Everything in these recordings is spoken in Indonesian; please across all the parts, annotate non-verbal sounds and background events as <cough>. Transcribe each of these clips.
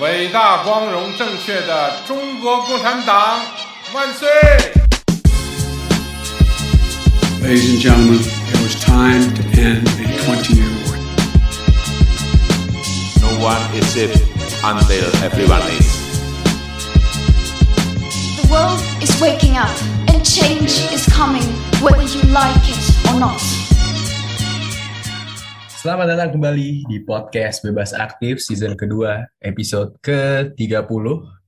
伟大、光荣、正确的中国共产党万岁！ Ladies and gentlemen, it was time to end a 20 year war. No one is safe until everyone is. The world is waking up and change is coming whether you like it or not. Selamat datang kembali di podcast Bebas Aktif season kedua episode ke-30.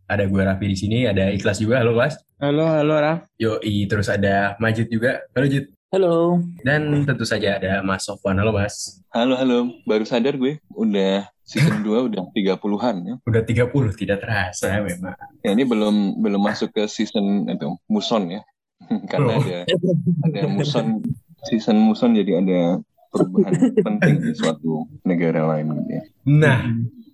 Ada gue Raffi di sini, ada Ikhlas juga. Halo Mas. Halo, halo Raf. Yoi, terus ada Majid juga. Halo Jid. Halo. Dan tentu saja ada Mas Sofwan. Halo Mas. Halo, halo. Baru sadar gue, udah season 2 udah 30-an ya. Udah 30, tidak terasa memang. Ya, ini belum belum masuk ke season itu muson ya. <laughs> Karena Oh. ada ada muson season muson jadi ada perubahan penting di suatu negara lain gitu ya. Nah,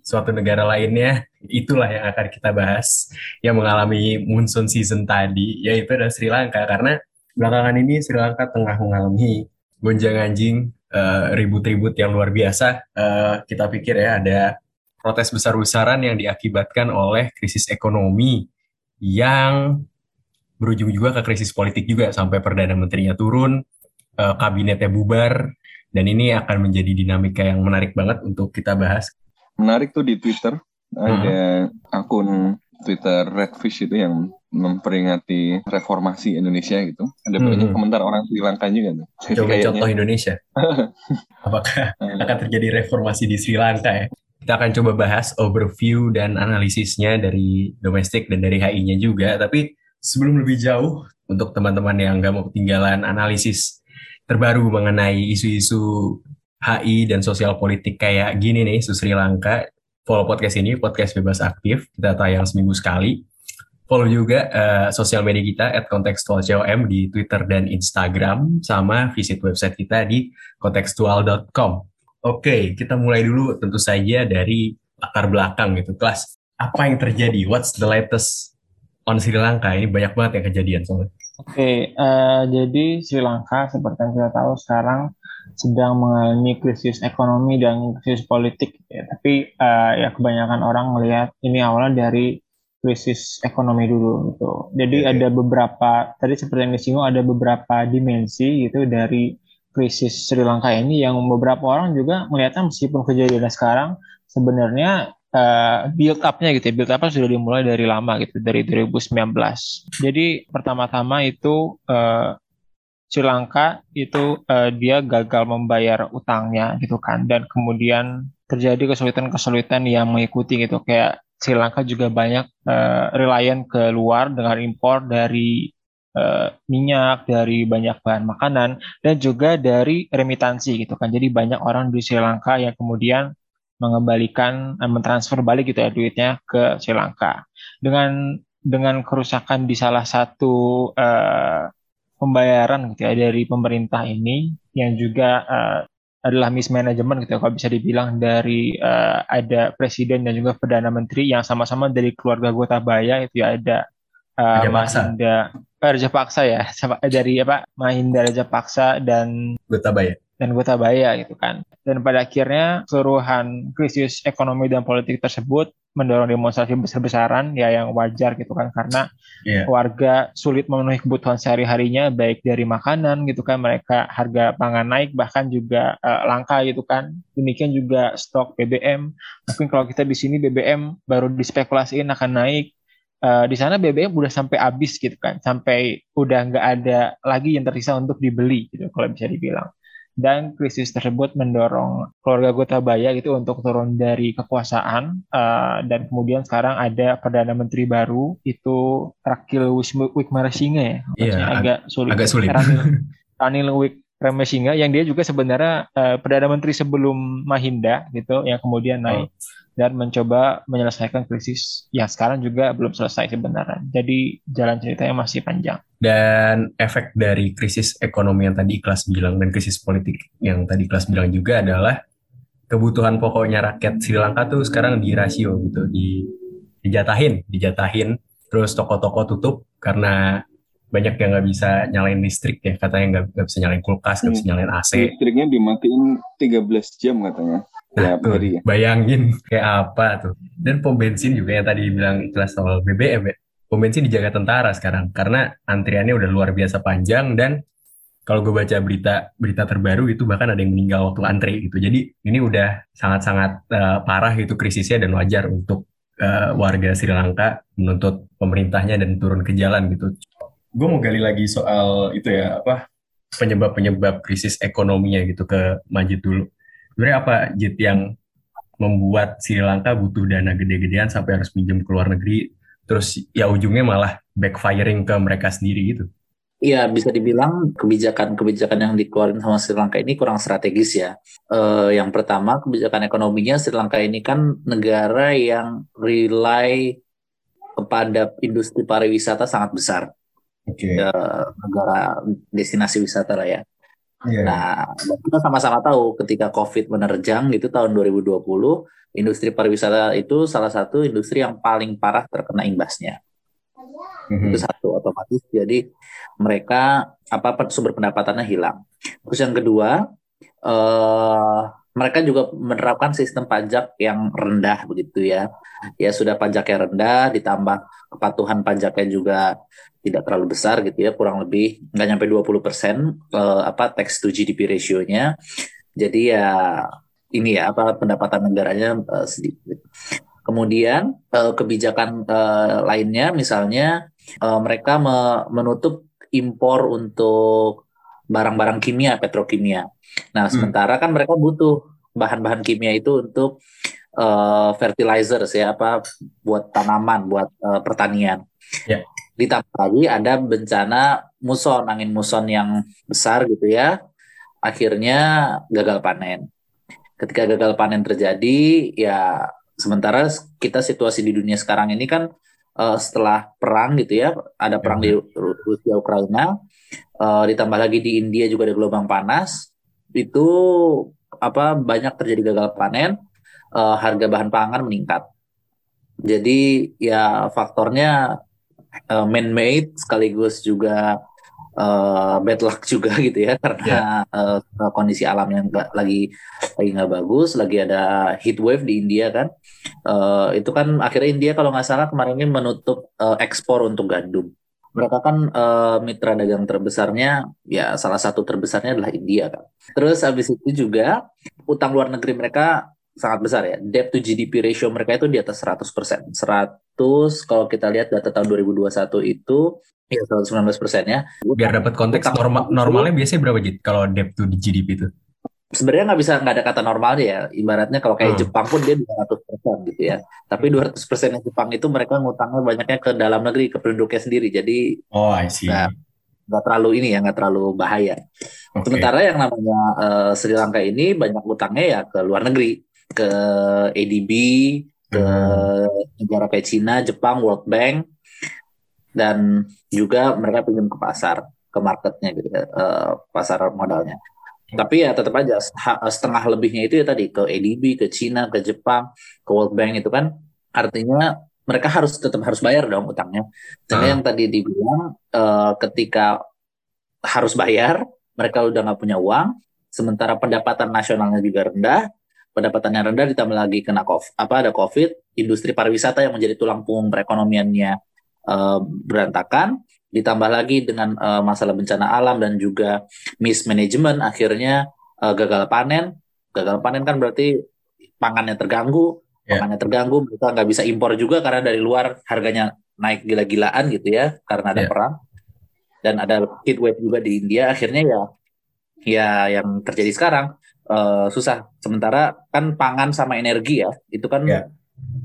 suatu negara lainnya, itulah yang akan kita bahas yang mengalami monsoon season tadi, yaitu adalah Sri Lanka. Karena belakangan ini Sri Lanka tengah mengalami gonjang-ganjing eh, ribut-ribut yang luar biasa. Eh, kita pikir ya ada protes besar-besaran yang diakibatkan oleh krisis ekonomi yang berujung juga ke krisis politik juga sampai perdana menterinya turun, eh, kabinetnya bubar, dan ini akan menjadi dinamika yang menarik banget untuk kita bahas Menarik tuh di Twitter ada akun Twitter Redfish itu yang memperingati reformasi Indonesia gitu. Ada banyak Hmm. komentar orang Sri Lanka juga tuh. Jadi Coba <laughs> kayaknya- contoh Indonesia. <laughs> Apakah akan terjadi reformasi di Sri Lanka ya? Kita akan coba bahas overview dan analisisnya dari domestik dan dari HI-nya juga. Tapi sebelum lebih jauh, untuk teman-teman yang nggak mau ketinggalan analisis terbaru mengenai isu-isu HI dan sosial politik kayak gini nih, isu Sri Lanka, follow podcast ini, podcast bebas aktif. Kita tayang seminggu sekali. Follow juga eh, sosial media kita at contextualcom di Twitter dan Instagram, sama visit website kita di contextual.com. Oke, kita mulai dulu tentu saja dari latar belakang gitu. Kelas, apa yang terjadi? What's the latest on Sri Lanka? Ini banyak banget yang kejadian soalnya. Oke, eh, jadi Sri Lanka seperti yang kita tahu sekarang sedang mengalami krisis ekonomi dan krisis politik. Ya. Tapi eh, ya kebanyakan orang melihat ini awalnya dari krisis ekonomi dulu gitu. Jadi Oke. ada beberapa tadi seperti yang disinggung ada beberapa dimensi gitu dari krisis Sri Lanka ini yang beberapa orang juga melihatnya meskipun kejadiannya sekarang sebenarnya eh, build up-nya gitu ya, build up sudah dimulai dari lama gitu, dari 2019. Jadi pertama-tama itu eh, Sri Lanka itu eh, dia gagal membayar utangnya gitu kan, dan kemudian terjadi kesulitan-kesulitan yang mengikuti gitu, kayak Sri Lanka juga banyak eh, reliant ke luar dengan impor dari minyak, dari banyak bahan makanan, dan juga dari remitansi gitu kan. Jadi banyak orang di Sri Lanka yang kemudian mengembalikan, eh, mentransfer balik gitu ya duitnya ke Sri Lanka. Dengan dengan kerusakan di salah satu eh, pembayaran gitu ya dari pemerintah ini yang juga eh, adalah mismanagement gitu ya kalau bisa dibilang dari eh, ada presiden dan juga perdana menteri yang sama-sama dari keluarga Gotabaya itu ya ada Raja Paksa. Mahinda eh, Raja Paksa ya <laughs> sama dari apa Mahinda Raja Paksa dan Gotabaya. Dan Gotabaya gitu kan. Dan pada akhirnya keseluruhan krisis ekonomi dan politik tersebut mendorong demonstrasi besar-besaran ya yang wajar gitu kan karena Iya. warga sulit memenuhi kebutuhan sehari-harinya baik dari makanan gitu kan mereka harga pangan naik bahkan juga eh, langka gitu kan. Demikian juga stok BBM. Mungkin kalau kita di sini BBM baru dispekulasiin akan naik Eh, di sana BBM udah sampai habis gitu kan, sampai udah nggak ada lagi yang tersisa untuk dibeli gitu kalau bisa dibilang. Dan krisis tersebut mendorong keluarga Gotabaya gitu untuk turun dari kekuasaan eh, dan kemudian sekarang ada perdana menteri baru itu Rakil Wickremesinghe ya, ag- agak sulit. agak sulit. Ranil, <laughs> Ranil Wik Ramesinga yang dia juga sebenarnya uh, perdana menteri sebelum Mahinda gitu yang kemudian naik oh. Dan mencoba menyelesaikan krisis yang sekarang juga belum selesai sebenarnya. Jadi jalan ceritanya masih panjang. Dan efek dari krisis ekonomi yang tadi kelas bilang dan krisis politik yang tadi kelas bilang juga adalah kebutuhan pokoknya rakyat Sri Lanka tuh sekarang di rasio gitu, di dijatahin, dijatahin terus toko-toko tutup karena banyak yang nggak bisa nyalain listrik ya katanya nggak bisa nyalain kulkas nggak bisa hmm. nyalain AC listriknya dimatiin 13 jam katanya nah, tuh, ya. bayangin kayak apa tuh dan pom bensin juga yang tadi bilang kelas soal BBM ya pom bensin dijaga tentara sekarang karena antriannya udah luar biasa panjang dan kalau gue baca berita berita terbaru itu bahkan ada yang meninggal waktu antri gitu jadi ini udah sangat-sangat uh, parah itu krisisnya dan wajar untuk uh, warga Sri Lanka menuntut pemerintahnya dan turun ke jalan gitu gue mau gali lagi soal itu ya apa penyebab-penyebab krisis ekonominya gitu ke Majid dulu. Sebenarnya apa Jit yang membuat Sri Lanka butuh dana gede-gedean sampai harus pinjam ke luar negeri, terus ya ujungnya malah backfiring ke mereka sendiri gitu? Iya, bisa dibilang kebijakan-kebijakan yang dikeluarkan sama Sri Lanka ini kurang strategis ya. Eh, yang pertama, kebijakan ekonominya Sri Lanka ini kan negara yang rely kepada industri pariwisata sangat besar okay. ke negara destinasi wisata lah ya. Yeah. Nah, kita sama-sama tahu ketika COVID menerjang itu tahun 2020, industri pariwisata itu salah satu industri yang paling parah terkena imbasnya. Mm-hmm. Itu satu otomatis. Jadi mereka apa sumber pendapatannya hilang. Terus yang kedua, eh, mereka juga menerapkan sistem pajak yang rendah begitu ya. Ya sudah pajaknya rendah, ditambah kepatuhan pajaknya juga tidak terlalu besar gitu ya kurang lebih nggak nyampe 20 persen uh, apa tax to GDP ratio-nya. Jadi ya ini ya apa pendapatan negaranya uh, sedikit. Kemudian uh, kebijakan lainnya misalnya mereka me menutup impor untuk barang-barang kimia petrokimia. Nah hmm. sementara kan mereka butuh bahan-bahan kimia itu untuk uh, fertilizers ya apa buat tanaman buat uh, pertanian. Yeah ditambah lagi ada bencana muson angin muson yang besar gitu ya. Akhirnya gagal panen. Ketika gagal panen terjadi ya sementara kita situasi di dunia sekarang ini kan uh, setelah perang gitu ya ada perang di Rusia Ukraina uh, ditambah lagi di India juga ada gelombang panas itu apa banyak terjadi gagal panen uh, harga bahan pangan meningkat. Jadi ya faktornya uh, man-made sekaligus juga uh, bad luck juga <laughs> gitu ya karena yeah. uh, kondisi alam yang gak, lagi lagi nggak bagus, lagi ada heat wave di India kan. Uh, itu kan akhirnya India kalau nggak salah kemarin ini menutup uh, ekspor untuk gandum. Mereka kan uh, mitra dagang terbesarnya, ya salah satu terbesarnya adalah India kan. Terus habis itu juga utang luar negeri mereka sangat besar ya. Debt to GDP ratio mereka itu di atas 100%. 100 kalau kita lihat data tahun 2021 itu ya 119 persen ya. Biar dapat konteks normal normalnya biasanya berapa Jit kalau debt to GDP itu? Sebenarnya nggak bisa nggak ada kata normalnya ya. Ibaratnya kalau kayak hmm. Jepang pun dia 200 persen gitu ya. Tapi 200 persen yang Jepang itu mereka ngutangnya banyaknya ke dalam negeri ke penduduknya sendiri. Jadi oh I see. Gak, nggak terlalu ini ya nggak terlalu bahaya. Okay. Sementara yang namanya uh, Sri Lanka ini banyak utangnya ya ke luar negeri ke ADB, ke hmm. negara kayak Cina, Jepang, World Bank, dan juga mereka pinjam ke pasar, ke marketnya gitu, uh, pasar modalnya. Tapi ya tetap aja setengah lebihnya itu ya tadi ke ADB, ke Cina, ke Jepang, ke World Bank itu kan artinya mereka harus tetap harus bayar dong utangnya. Jadi hmm. yang tadi dibilang uh, ketika harus bayar, mereka udah nggak punya uang, sementara pendapatan nasionalnya juga rendah, pendapatan yang rendah ditambah lagi kena COVID, apa ada COVID, industri pariwisata yang menjadi tulang punggung perekonomiannya uh, berantakan, ditambah lagi dengan uh, masalah bencana alam dan juga mismanagement akhirnya uh, gagal panen. Gagal panen kan berarti pangannya terganggu, yeah. pangannya terganggu, mereka nggak bisa impor juga karena dari luar harganya naik gila-gilaan gitu ya karena ada yeah. perang dan ada heat wave juga di India akhirnya ya ya yang terjadi sekarang uh, susah. Sementara kan pangan sama energi ya, itu kan yeah.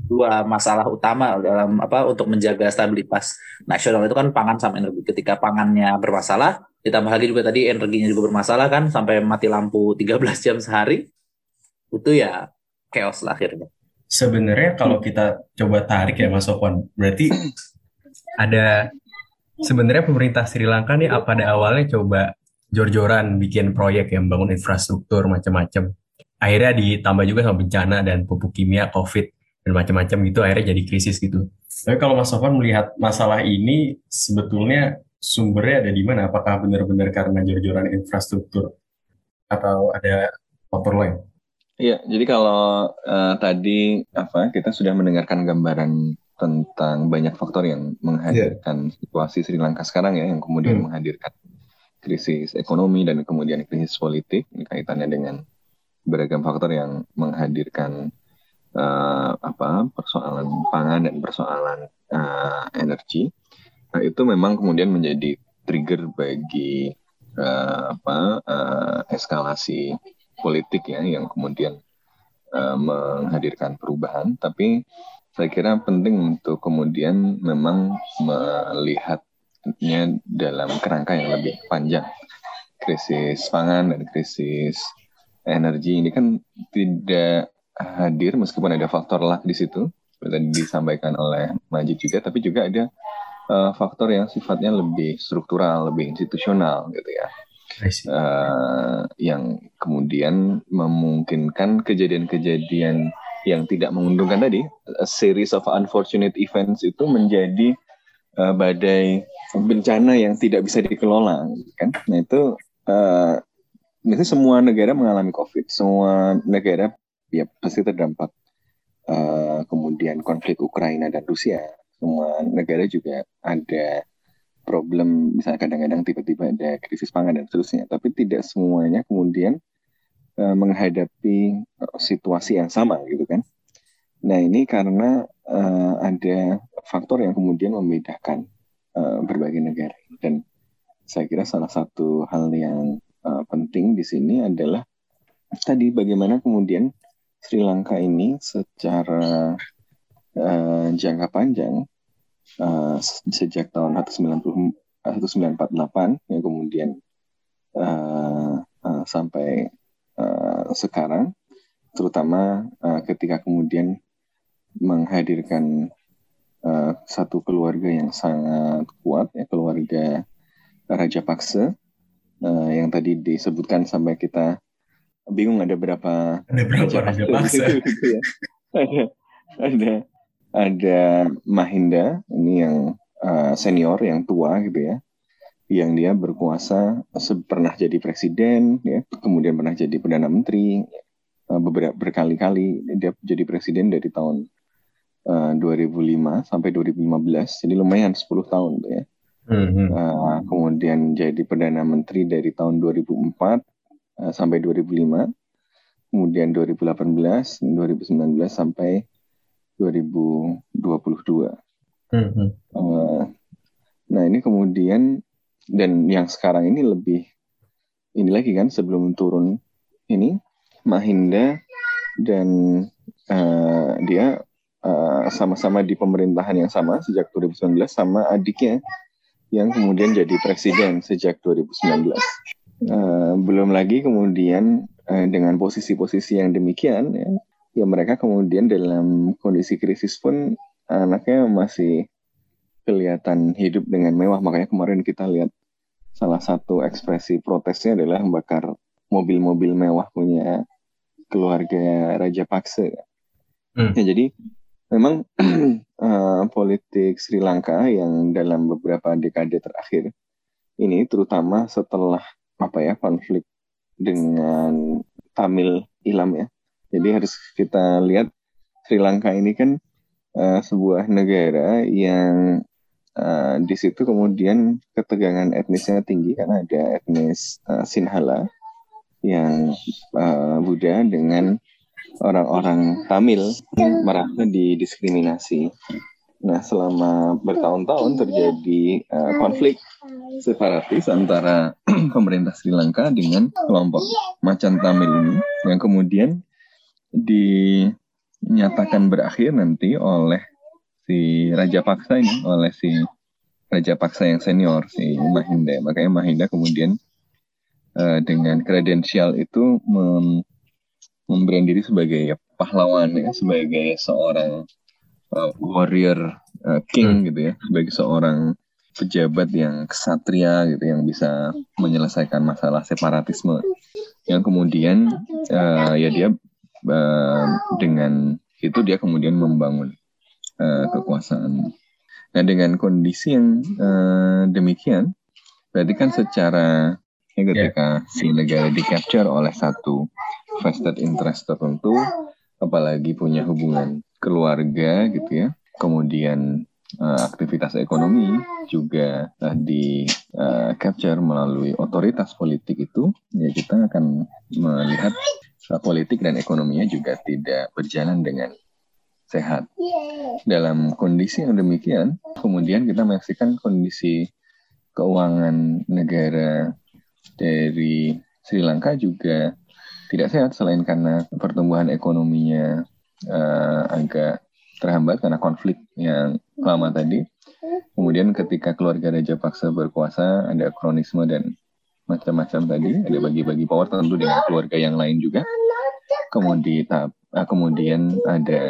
dua masalah utama dalam apa untuk menjaga stabilitas nasional itu kan pangan sama energi. Ketika pangannya bermasalah, Ditambah lagi juga tadi energinya juga bermasalah kan sampai mati lampu 13 jam sehari. Itu ya chaos lah akhirnya. Sebenarnya kalau kita coba tarik ya Mas Sofwan, berarti <clears throat> ada sebenarnya pemerintah Sri Lanka nih pada awalnya coba jor-joran bikin proyek yang bangun infrastruktur macam-macam. Akhirnya ditambah juga sama bencana dan pupuk kimia, COVID dan macam-macam gitu akhirnya jadi krisis gitu. Tapi kalau Mas Sofwan melihat masalah ini sebetulnya sumbernya ada di mana? Apakah benar-benar karena jor-joran infrastruktur atau ada faktor lain? Iya, jadi kalau uh, tadi apa kita sudah mendengarkan gambaran tentang banyak faktor yang menghadirkan yeah. situasi Sri Lanka sekarang ya, yang kemudian hmm. menghadirkan krisis ekonomi dan kemudian krisis politik kaitannya dengan beragam faktor yang menghadirkan uh, apa persoalan pangan dan persoalan uh, energi. Nah, itu memang kemudian menjadi trigger bagi uh, apa uh, eskalasi politik ya yang kemudian uh, menghadirkan perubahan tapi saya kira penting untuk kemudian memang melihatnya dalam kerangka yang lebih panjang. Krisis pangan dan krisis energi ini kan tidak hadir meskipun ada faktor luck di situ seperti tadi disampaikan oleh Majid juga tapi juga ada uh, faktor yang sifatnya lebih struktural lebih institusional gitu ya. Uh, yang kemudian memungkinkan kejadian-kejadian yang tidak menguntungkan tadi, a series of unfortunate events itu menjadi uh, badai bencana yang tidak bisa dikelola, kan? Nah itu, uh, itu semua negara mengalami COVID, semua negara ya pasti terdampak. Uh, kemudian konflik Ukraina dan Rusia, semua negara juga ada problem misalnya kadang-kadang tiba-tiba ada krisis pangan dan seterusnya tapi tidak semuanya kemudian uh, menghadapi situasi yang sama gitu kan nah ini karena uh, ada faktor yang kemudian membedakan uh, berbagai negara. Dan saya kira salah satu hal yang uh, penting di sini adalah tadi bagaimana kemudian Sri Lanka ini secara uh, jangka panjang uh, sejak tahun 1948 yang kemudian uh, uh, sampai uh, sekarang terutama uh, ketika kemudian menghadirkan uh, satu keluarga yang sangat kuat ya keluarga Raja Pakse uh, yang tadi disebutkan sampai kita bingung ada berapa ada berapa Raja Pakse <laughs> gitu, ya. ada ada ada Mahinda ini yang uh, senior yang tua gitu ya. Yang dia berkuasa pernah jadi presiden ya kemudian pernah jadi perdana menteri uh, beberapa berkali-kali dia jadi presiden dari tahun uh, eh, 2005 sampai 2015 jadi lumayan 10 tahun tuh ya mm-hmm. uh, kemudian jadi perdana menteri dari tahun 2004 uh, sampai 2005 kemudian 2018 2019 sampai 2022. Hmm. Uh, nah ini kemudian dan yang sekarang ini lebih ini lagi kan sebelum turun ini Mahinda dan uh, dia sama sama-sama di pemerintahan yang sama sejak 2019 sama adiknya yang kemudian jadi presiden sejak 2019. Uh, belum lagi kemudian uh, dengan posisi-posisi yang demikian ya, ya mereka kemudian dalam kondisi krisis pun anaknya masih kelihatan hidup dengan mewah makanya kemarin kita lihat salah satu ekspresi protesnya adalah membakar mobil-mobil mewah punya keluarga Raja Pakse hmm. ya jadi memang uh, <clears throat> politik Sri Lanka yang dalam beberapa dekade terakhir ini terutama setelah apa ya konflik dengan Tamil Ilam ya. Jadi harus kita lihat Sri Lanka ini kan uh, sebuah negara yang uh, di situ kemudian ketegangan etnisnya tinggi karena ada etnis uh, Sinhala yang uh, Buddha dengan orang-orang Tamil merasa didiskriminasi. Nah, selama bertahun-tahun terjadi uh, konflik separatis antara <clears throat> pemerintah Sri Lanka dengan kelompok macan Tamil ini yang kemudian dinyatakan berakhir nanti oleh si Raja Paksa ini, oleh si Raja Paksa yang senior si Mahinda. Makanya Mahinda kemudian uh, dengan kredensial itu memberikan diri sebagai pahlawan ya, sebagai seorang uh, warrior uh, king hmm. gitu ya, sebagai seorang pejabat yang kesatria gitu yang bisa menyelesaikan masalah separatisme yang kemudian uh, ya dia uh, dengan itu dia kemudian membangun uh, kekuasaan. Nah dengan kondisi yang uh, demikian berarti kan secara ya ketika yeah. si negara di capture oleh satu vested interest tertentu apalagi punya hubungan keluarga gitu ya kemudian uh, aktivitas ekonomi juga uh, di uh, capture melalui otoritas politik itu ya kita akan melihat uh, politik dan ekonominya juga tidak berjalan dengan sehat. Dalam kondisi yang demikian, kemudian kita menyaksikan kondisi keuangan negara dari Sri Lanka juga tidak sehat selain karena pertumbuhan ekonominya uh, agak terhambat karena konflik yang lama tadi. Kemudian ketika keluarga Raja Paksa berkuasa ada kronisme dan macam-macam tadi, ada bagi-bagi power tentu dengan keluarga yang lain juga. Kemudian eh, kemudian ada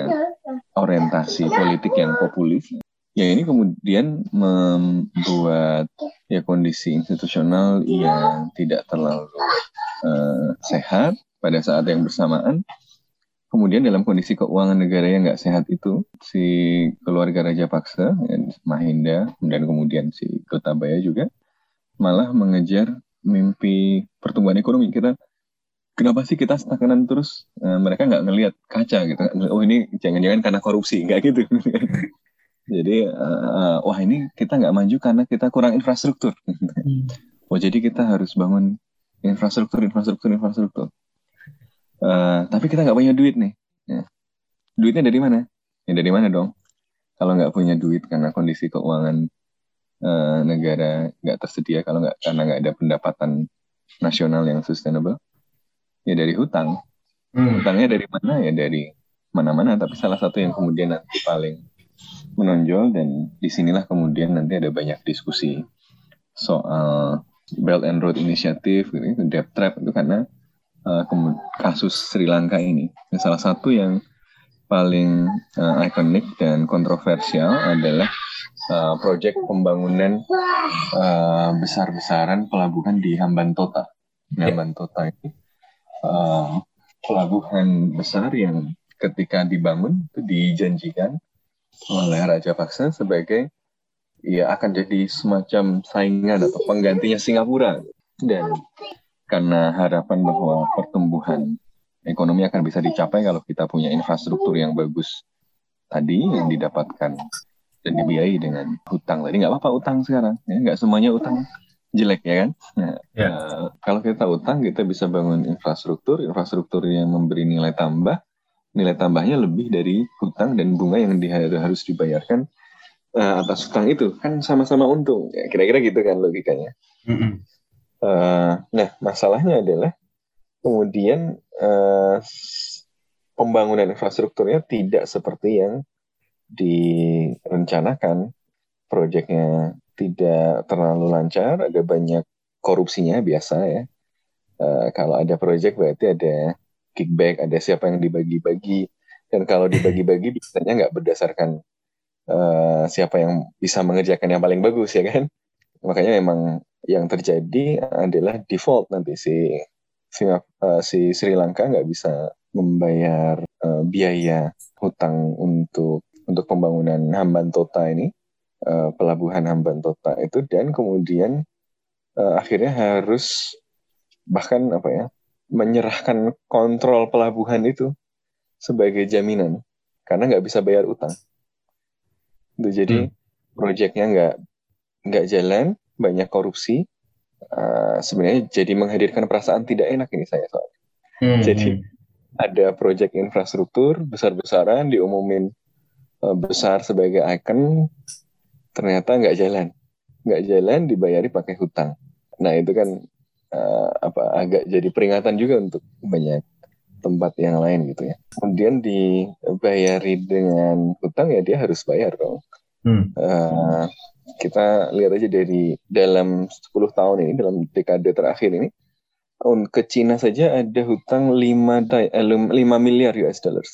orientasi politik yang populis ya ini kemudian membuat ya kondisi institusional yang tidak terlalu uh, sehat pada saat yang bersamaan. Kemudian dalam kondisi keuangan negara yang nggak sehat itu, si keluarga Raja Paksa, ya, Mahinda, dan kemudian si Gotabaya juga, malah mengejar mimpi pertumbuhan ekonomi. Kita kenapa sih kita stagnan terus? Uh, mereka nggak ngelihat kaca gitu. Oh ini jangan-jangan karena korupsi, nggak gitu. <laughs> Jadi uh, wah ini kita nggak maju karena kita kurang infrastruktur. Hmm. oh jadi kita harus bangun infrastruktur, infrastruktur, infrastruktur. Uh, tapi kita nggak punya duit nih. Ya. Duitnya dari mana? Ya dari mana dong? Kalau nggak punya duit karena kondisi keuangan uh, negara nggak tersedia, kalau nggak karena nggak ada pendapatan nasional yang sustainable, ya dari hutang. Hmm. Hutangnya dari mana? Ya dari mana-mana. Tapi salah satu yang kemudian nanti paling menonjol dan di sinilah kemudian nanti ada banyak diskusi soal Belt and Road Initiative, gitu, debt trap itu karena uh, kasus Sri Lanka ini. Dan salah satu yang paling uh, ikonik dan kontroversial adalah uh, proyek pembangunan uh, besar-besaran pelabuhan di Hambantota. Nah, Hambantota ini uh, pelabuhan besar yang ketika dibangun itu dijanjikan oleh Raja Paksa sebagai ya akan jadi semacam saingan atau penggantinya Singapura dan karena harapan bahwa pertumbuhan ekonomi akan bisa dicapai kalau kita punya infrastruktur yang bagus tadi yang didapatkan dan dibiayai dengan hutang tadi nggak apa-apa utang sekarang ya nggak semuanya utang jelek ya kan nah, yeah. Ya. uh, kalau kita utang kita bisa bangun infrastruktur infrastruktur yang memberi nilai tambah nilai tambahnya lebih dari hutang dan bunga yang di, harus dibayarkan uh, atas hutang itu. Kan sama-sama untung. Ya, kira-kira gitu kan logikanya. Mm-hmm. uh, nah masalahnya adalah kemudian uh, pembangunan infrastrukturnya tidak seperti yang direncanakan. Proyeknya tidak terlalu lancar ada banyak korupsinya biasa ya. Uh, kalau ada proyek berarti ada kickback, ada siapa yang dibagi-bagi. Dan kalau dibagi-bagi biasanya nggak berdasarkan uh, siapa yang bisa mengerjakan yang paling bagus ya kan. Makanya memang yang terjadi adalah default nanti si si, uh, si Sri Lanka nggak bisa membayar uh, biaya hutang untuk untuk pembangunan Hambantota ini uh, pelabuhan Hambantota itu dan kemudian uh, akhirnya harus bahkan apa ya menyerahkan kontrol pelabuhan itu sebagai jaminan karena nggak bisa bayar utang. Itu jadi hmm. proyeknya nggak nggak jalan, banyak korupsi. Uh, sebenarnya jadi menghadirkan perasaan tidak enak ini saya soal. Hmm. Jadi ada proyek infrastruktur besar-besaran diumumin uh, besar sebagai ikon, ternyata nggak jalan, nggak jalan dibayari pakai hutang. Nah itu kan uh, apa agak jadi peringatan juga untuk banyak tempat yang lain gitu ya. Kemudian dibayari dengan hutang ya dia harus bayar dong. Hmm. Uh, kita lihat aja dari dalam 10 tahun ini, dalam dekade terakhir ini, ke Cina saja ada hutang 5, 5 eh, miliar US dollars.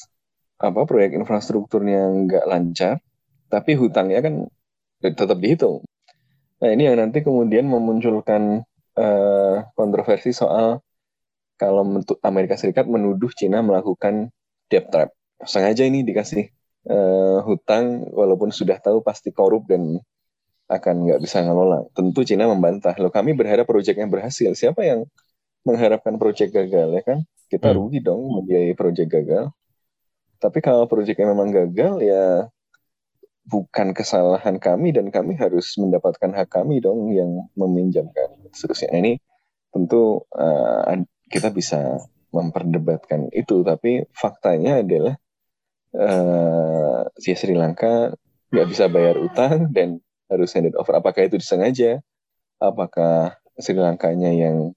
Apa proyek infrastrukturnya nggak lancar, tapi hutangnya kan tetap dihitung. Nah ini yang nanti kemudian memunculkan uh, kontroversi soal kalau Amerika Serikat menuduh Cina melakukan debt trap. Sengaja ini dikasih uh, hutang walaupun sudah tahu pasti korup dan akan nggak bisa ngelola. Tentu Cina membantah. Loh kami berharap proyeknya berhasil. Siapa yang mengharapkan proyek gagal ya kan? Kita hmm. rugi dong membiayai proyek gagal. Tapi kalau proyeknya memang gagal ya bukan kesalahan kami dan kami harus mendapatkan hak kami dong yang meminjamkan seterusnya. Nah, ini tentu uh, kita bisa memperdebatkan itu, tapi faktanya adalah uh, Sri Lanka nggak bisa bayar utang dan harus handed over. Apakah itu disengaja? Apakah Sri Lankanya yang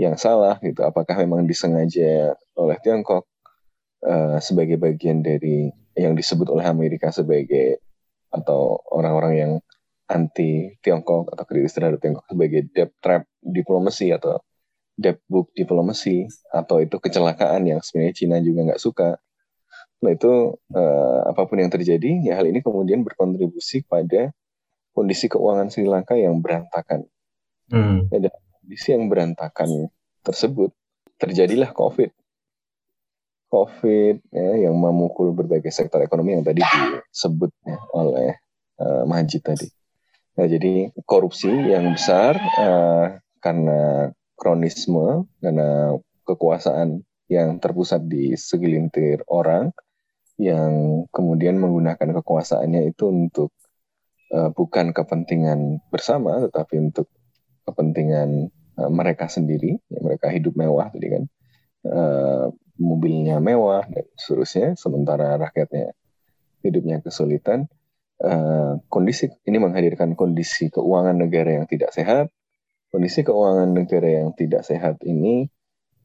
yang salah gitu? Apakah memang disengaja oleh Tiongkok uh, sebagai bagian dari yang disebut oleh Amerika sebagai atau orang-orang yang anti Tiongkok atau kritis terhadap Tiongkok sebagai debt trap diplomasi atau debt book diplomasi atau itu kecelakaan yang sebenarnya Cina juga nggak suka. Nah itu uh, apa pun yang terjadi, ya hal ini kemudian berkontribusi pada kondisi keuangan Sri Lanka yang berantakan. Hmm. Ya, dan kondisi yang berantakan tersebut terjadilah COVID COVID ya, yang memukul berbagai sektor ekonomi yang tadi disebut ya, oleh uh, tadi. Nah, jadi korupsi yang besar uh, karena kronisme, karena kekuasaan yang terpusat di segelintir orang yang kemudian menggunakan kekuasaannya itu untuk uh, bukan kepentingan bersama, tetapi untuk kepentingan uh, mereka sendiri. Ya, mereka hidup mewah tadi kan. Uh, mobilnya mewah dan seterusnya, sementara rakyatnya hidupnya kesulitan. Uh, kondisi ini menghadirkan kondisi keuangan negara yang tidak sehat. Kondisi keuangan negara yang tidak sehat ini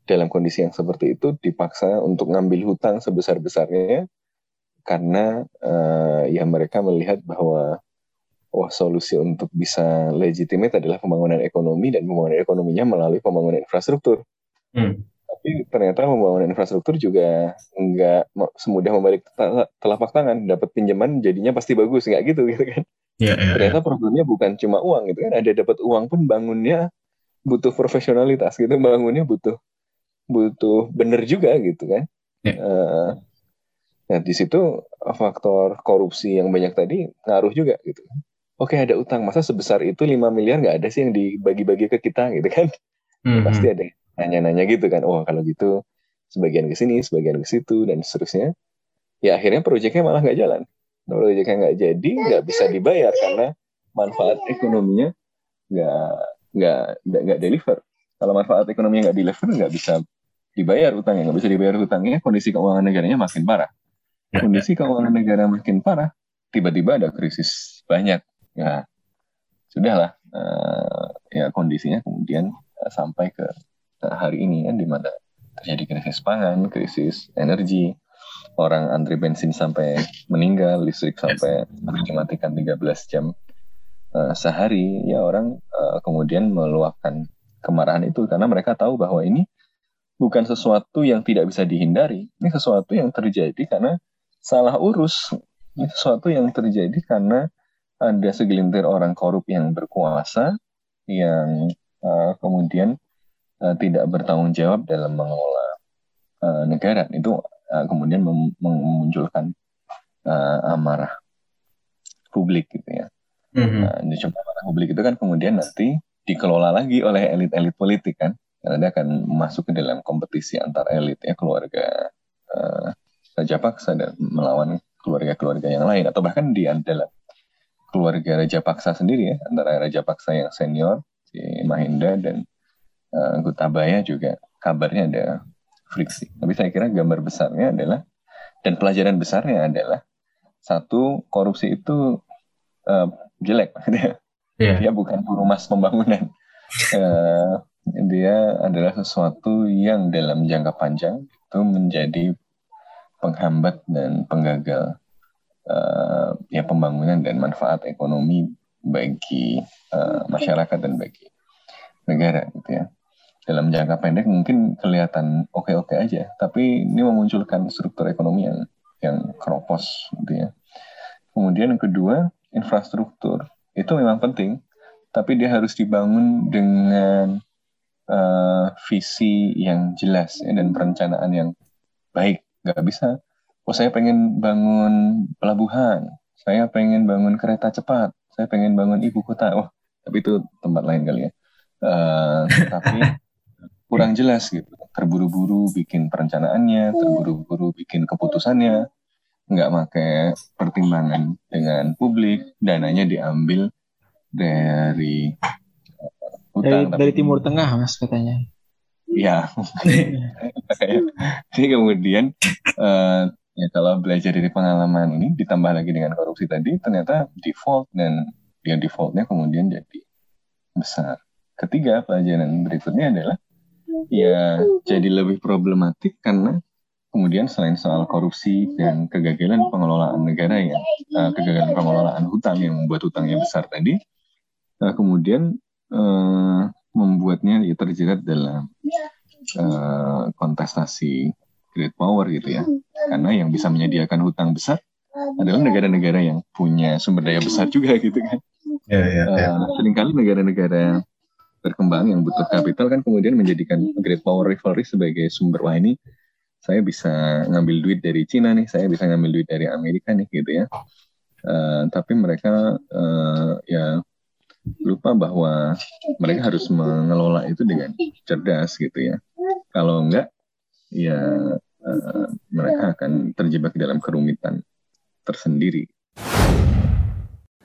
dalam kondisi yang seperti itu dipaksa untuk ngambil hutang sebesar-besarnya karena uh, ya mereka melihat bahwa wah solusi untuk bisa legitimate adalah pembangunan ekonomi dan pembangunan ekonominya melalui pembangunan infrastruktur. Hmm tapi ternyata pembangunan infrastruktur juga nggak semudah membalik telapak tangan. Dapat pinjaman jadinya pasti bagus. Nggak gitu gitu kan? Ya, ya, ternyata problemnya bukan cuma uang gitu kan. Ada dapat uang pun bangunnya butuh profesionalitas gitu. Bangunnya butuh butuh bener juga gitu kan? Ya. uh, nah di situ faktor korupsi yang banyak tadi ngaruh juga gitu. Oke ada utang. Masa sebesar itu 5 miliar nggak ada sih yang dibagi-bagi ke kita gitu kan? Mm -hmm. pasti ada nanya-nanya gitu kan. Oh kalau gitu sebagian ke sini sebagian ke situ dan seterusnya. Ya akhirnya proyeknya malah nggak jalan. Proyeknya nggak jadi nggak bisa dibayar karena manfaat ekonominya nggak nggak nggak deliver. Kalau manfaat ekonominya nggak deliver nggak bisa dibayar utangnya. Nggak bisa dibayar utangnya kondisi keuangan negaranya makin parah. Ya, ya. kondisi keuangan negara makin parah tiba-tiba ada krisis banyak. Ya sudahlah. Uh, ya kondisinya kemudian uh, sampai ke Nah, hari ini kan di mana terjadi krisis pangan, krisis energi, orang antri bensin sampai meninggal, listrik sampai harus dimatikan 13 jam uh, sehari, ya orang uh, kemudian meluapkan kemarahan itu karena mereka tahu bahwa ini bukan sesuatu yang tidak bisa dihindari, ini sesuatu yang terjadi karena salah urus, ini sesuatu yang terjadi karena ada segelintir orang korup yang berkuasa yang uh, kemudian uh, tidak bertanggung jawab dalam mengelola uh, negara itu uh, kemudian mem memunculkan uh, amarah publik gitu ya. Mm-hmm. Nah, amarah publik itu kan kemudian nanti dikelola lagi oleh elit-elit politik kan, karena dia akan masuk ke dalam kompetisi antar elit ya keluarga uh, Raja Paksa dan melawan keluarga-keluarga yang lain atau bahkan di dalam keluarga Raja Paksa sendiri ya antara Raja Paksa yang senior si Mahinda dan uh, Gutabaya juga kabarnya ada friksi. Tapi saya kira gambar besarnya adalah dan pelajaran besarnya adalah satu korupsi itu uh, jelek dia. <laughs> Yeah. Dia bukan mas pembangunan. uh, dia adalah sesuatu yang dalam jangka panjang itu menjadi penghambat dan penggagal uh, ya pembangunan dan manfaat ekonomi bagi uh, masyarakat dan bagi negara gitu ya. Dalam jangka pendek mungkin kelihatan oke-oke aja, tapi ini memunculkan struktur ekonomi yang yang keropos gitu ya. Kemudian yang kedua, infrastruktur. Itu memang penting, tapi dia harus dibangun dengan uh, visi yang jelas ya, dan perencanaan yang baik. Gak bisa, oh saya pengen bangun pelabuhan, saya pengen bangun kereta cepat, saya pengen bangun ibu kota. Oh, tapi itu tempat lain kali ya. Uh, tapi <laughs> kurang jelas gitu. Terburu-buru bikin perencanaannya, terburu-buru bikin keputusannya, nggak pakai pertimbangan dengan publik, dananya diambil dari utang. Dari, dari Timur Tengah mas katanya. Ya, <laughs> jadi kemudian uh, ya kalau belajar dari pengalaman ini ditambah lagi dengan korupsi tadi ternyata default dan yang defaultnya kemudian jadi besar. Ketiga pelajaran berikutnya adalah ya jadi lebih problematik karena kemudian selain soal korupsi dan kegagalan pengelolaan negara ya, uh, kegagalan pengelolaan hutang yang membuat hutangnya besar tadi, uh, kemudian uh, membuatnya ya, terjerat dalam uh, kontestasi great power gitu ya. Karena yang bisa menyediakan hutang besar adalah negara-negara yang punya sumber daya besar juga gitu kan. Ya, ya, ya. Uh, sering kali negara-negara berkembang yang butuh kapital kan kemudian menjadikan great power rivalry sebagai sumber wah ini saya bisa ngambil duit dari Cina nih, saya bisa ngambil duit dari Amerika nih gitu ya. Uh, tapi mereka uh, ya lupa bahwa mereka harus mengelola itu dengan cerdas gitu ya. Kalau enggak, ya uh, mereka akan terjebak dalam kerumitan tersendiri.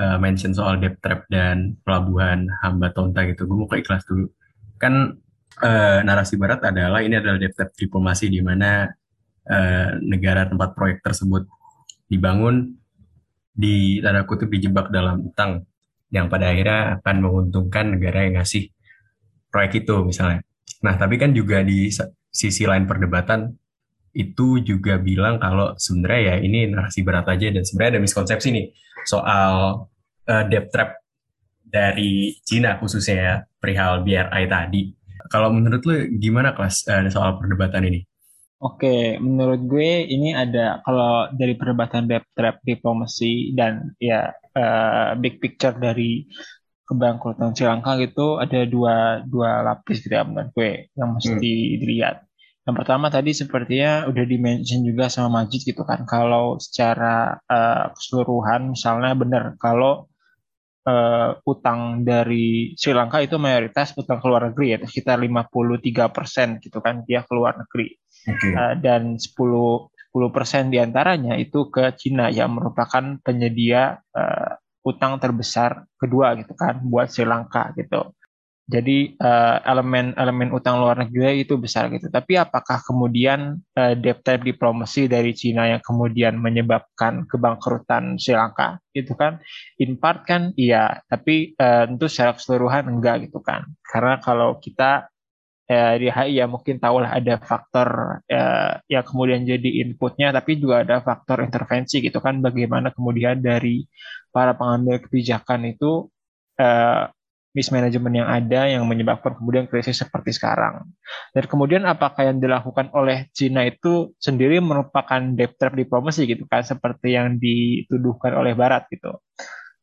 uh, mention soal debt trap dan pelabuhan hamba tonta gitu. Gue mau ke ikhlas dulu. Kan uh, narasi barat adalah ini adalah debt trap diplomasi di mana uh, negara tempat proyek tersebut dibangun di tanda kutip dijebak dalam utang yang pada akhirnya akan menguntungkan negara yang ngasih proyek itu misalnya. Nah tapi kan juga di sisi lain perdebatan itu juga bilang kalau sebenarnya ya ini narasi berat aja dan sebenarnya ada miskonsepsi nih soal uh, debt trap dari Cina khususnya ya perihal BRI tadi. Kalau menurut lu gimana kelas uh, soal perdebatan ini? Oke, menurut gue ini ada kalau dari perdebatan debt trap diplomasi dan ya uh, big picture dari kebangkrutan Sri Lanka gitu ada dua dua lapis gitu ya menurut gue yang mesti hmm. dilihat. Yang pertama tadi sepertinya udah dimention juga sama Majid gitu kan kalau secara uh, keseluruhan misalnya benar kalau uh, utang dari Sri Lanka itu mayoritas utang ke luar negeri ya sekitar 53% gitu kan dia keluar negeri okay. uh, dan 10 10 persen di antaranya itu ke Cina yang merupakan penyedia uh, utang terbesar kedua gitu kan buat Sri Lanka gitu. Jadi elemen-elemen uh, utang luar negeri itu besar gitu. Tapi apakah kemudian uh, debt trap diplomasi dari Cina yang kemudian menyebabkan kebangkrutan Sri Lanka itu kan in part kan iya, tapi uh, tentu secara keseluruhan enggak gitu kan. Karena kalau kita eh, di HI ya mungkin tahulah ada faktor eh, yang kemudian jadi inputnya, tapi juga ada faktor intervensi gitu kan, bagaimana kemudian dari para pengambil kebijakan itu eh, mismanagement yang ada yang menyebabkan kemudian krisis seperti sekarang. Dan kemudian apakah yang dilakukan oleh Cina itu sendiri merupakan debt trap diplomasi gitu kan, seperti yang dituduhkan oleh Barat gitu.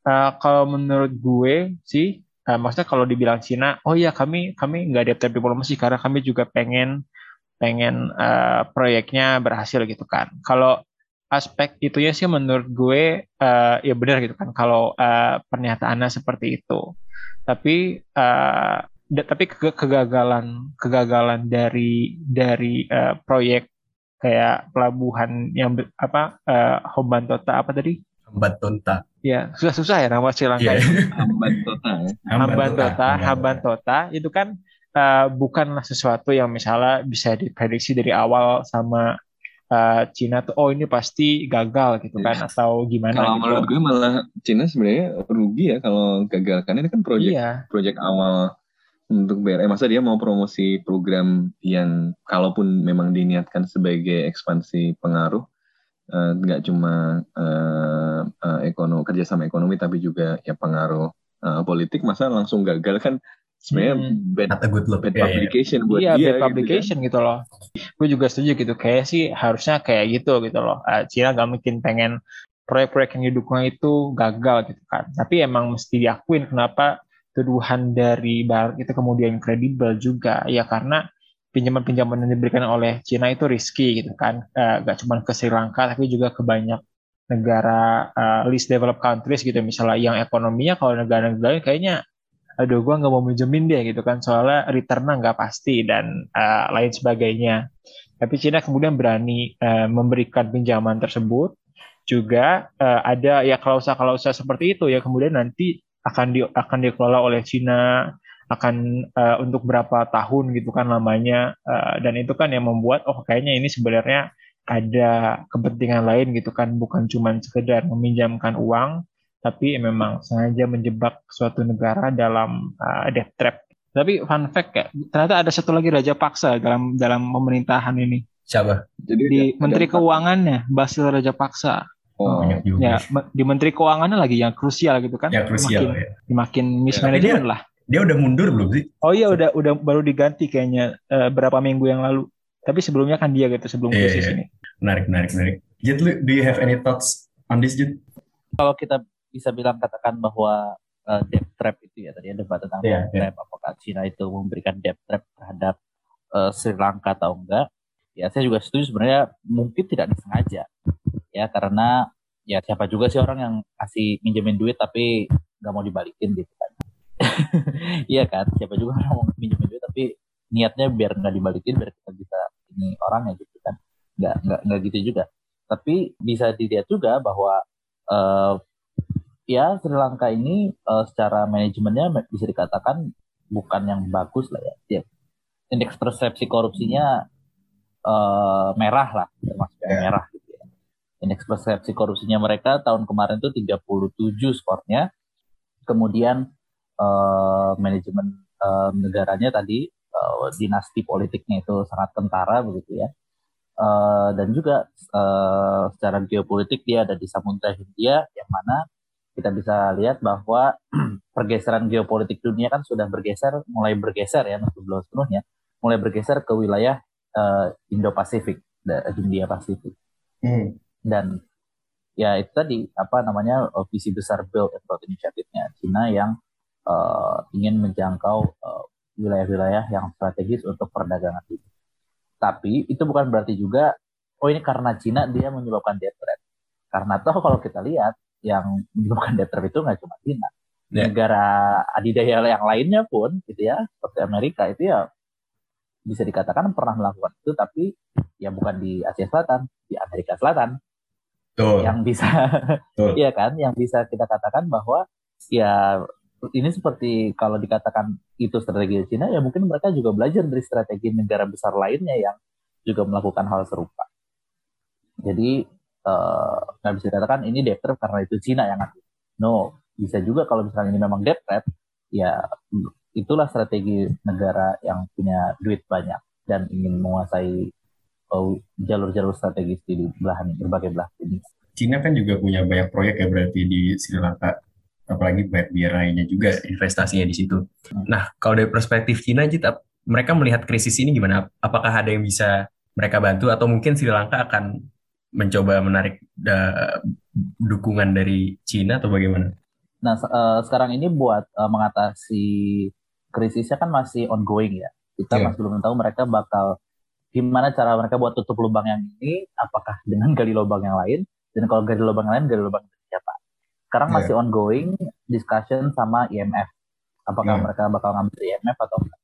Uh, kalau menurut gue sih uh, maksudnya kalau dibilang Cina, oh ya kami kami nggak ada diplomasi karena kami juga pengen pengen uh, proyeknya berhasil gitu kan. Kalau aspek itu ya sih menurut gue uh, ya benar gitu kan kalau uh, pernyataannya seperti itu. Tapi uh, tapi ke kegagalan kegagalan dari dari uh, proyek kayak pelabuhan yang apa uh, Hoban Tota apa tadi? Hoban Tonta Ya, susah-susah ya nama Sri Lanka. Ini. <laughs> Hambantota ya. Hambantota, Hambantota itu kan uh, bukanlah sesuatu yang misalnya bisa diprediksi dari awal sama uh, Cina tuh oh ini pasti gagal gitu kan atau gimana Kalau gitu. menurut gue malah Cina sebenarnya rugi ya kalau gagal kan ini kan project Iya, project awal untuk BRI masa dia mau promosi program yang kalaupun memang diniatkan sebagai ekspansi pengaruh eh, nggak cuma eh, eh, ekonomi kerjasama ekonomi tapi juga ya pengaruh eh, politik masa langsung gagal kan sebenarnya Hmm. bad, Not a good look. bad Iya, iya. publication buat iya dia bad gitu publication gitu, loh. Gue juga setuju gitu. Kayak sih harusnya kayak gitu gitu loh. Uh, Cina gak mungkin pengen proyek-proyek yang didukung itu gagal gitu kan. Tapi emang mesti diakuin kenapa tuduhan dari Barat itu kemudian kredibel juga ya karena pinjaman-pinjaman yang diberikan oleh Cina itu risky gitu kan. Uh, gak cuma ke Sri Lanka tapi juga ke banyak negara uh, least developed countries gitu misalnya yang ekonominya kalau negara-negara lain kayaknya aduh gua nggak mau minjemin dia gitu kan. Soalnya returnnya nggak pasti dan uh, lain sebagainya. Tapi Cina kemudian berani uh, memberikan pinjaman tersebut. Juga uh, ada ya klausa-klausa seperti itu ya kemudian nanti akan di akan dikelola oleh Cina akan uh, untuk berapa tahun gitu kan lamanya. Uh, dan itu kan yang membuat oh kayaknya ini sebenarnya ada kepentingan lain gitu kan. Bukan cuma sekedar meminjamkan uang tapi memang sengaja menjebak suatu negara dalam uh, debt trap. Tapi fun fact ya, ternyata ada satu lagi raja paksa dalam dalam pemerintahan ini. Siapa? jadi Di ada- Menteri ada- Keuangannya Basil Raja Paksa. oh, Banyak juga. Ya, di Menteri Keuangannya lagi yang krusial gitu kan. Ya krusial Makin, ya. makin Tapi mismanagement lah. Dia udah mundur belum sih? Oh iya udah udah baru diganti kayaknya eh, berapa minggu yang lalu. Tapi sebelumnya kan dia gitu sebelum Iya, krisis iya. ini. Menarik, menarik, menarik. Lu- do you have any thoughts on this, Jid? Kalau kita bisa bilang katakan bahwa uh, debt trap itu ya tadi ada debat tentang Iya, debt trap apakah Cina itu memberikan debt trap terhadap uh, Sri Lanka atau enggak. Ya saya juga setuju sebenarnya mungkin tidak disengaja. Ya karena ya siapa juga sih orang yang kasih minjemin duit tapi nggak mau dibalikin gitu kan. <laughs> Iya kan siapa juga orang mau minjemin duit tapi niatnya biar nggak dibalikin biar kita bisa ini orangnya gitu kan. Nggak nggak nggak gitu juga. Tapi bisa dilihat juga bahwa eh, ya Sri Lanka ini eh, secara manajemennya me- bisa dikatakan bukan yang bagus lah ya. Ya, Indeks persepsi korupsinya eh, merah lah, termasuk yang Ya. merah gitu ya. Indeks persepsi korupsinya mereka tahun kemarin tuh 37 skornya. Kemudian eh, manajemen eh, negaranya tadi eh, dinasti politiknya itu sangat kentara begitu ya. Eh, dan juga eh, secara geopolitik dia ada di Samudra Hindia yang mana kita bisa lihat bahwa <clears throat> pergeseran geopolitik dunia kan sudah bergeser, mulai bergeser ya, meskipun belum sepenuhnya, mulai bergeser ke wilayah eh, Indo-Pasifik, Hindia Pasifik. Hmm. Dan ya itu tadi apa namanya eh, visi besar Belt and Road Initiative-nya Cina yang eh, ingin menjangkau eh, wilayah-wilayah yang strategis untuk perdagangan ini. Tapi itu bukan berarti juga oh ini karena Cina dia menyebabkan debt trap. Karena toh kalau kita lihat yang menyebabkan <laughs> debt trap itu nggak cuma Cina. Ya. Negara adidaya yang lainnya pun gitu ya, seperti Amerika itu ya bisa dikatakan pernah melakukan itu tapi ya bukan di Asia Selatan, di Amerika Selatan Tuh. yang bisa Betul. <laughs> iya kan yang bisa kita katakan bahwa ya ini seperti kalau dikatakan itu strategi Cina ya mungkin mereka juga belajar dari strategi negara besar lainnya yang juga melakukan hal serupa jadi eh, nggak bisa dikatakan ini debt trap karena itu Cina yang ngambil no bisa juga kalau misalnya ini memang debt trap ya itulah strategi negara yang punya duit banyak dan ingin menguasai eh, jalur-jalur strategis di belahan berbagai belahan dunia Cina kan juga punya banyak proyek ya berarti di Sri Lanka. Apalagi banyak BRI-nya juga investasinya di situ. Nah, kalau dari perspektif Cina, Jit, mereka melihat krisis ini gimana? Apakah ada yang bisa mereka bantu atau mungkin Sri Lanka akan mencoba menarik da- dukungan dari Cina atau bagaimana? Nah, eh, sekarang ini buat eh, mengatasi krisisnya kan masih ongoing ya. Kita Iya. masih belum tahu mereka bakal gimana cara mereka buat tutup lubang yang ini, apakah dengan gali lubang yang lain, dan kalau gali lubang yang lain, gali lubang dari siapa. Sekarang Iya. masih ongoing discussion sama IMF. Apakah Iya. mereka bakal ngambil IMF atau enggak.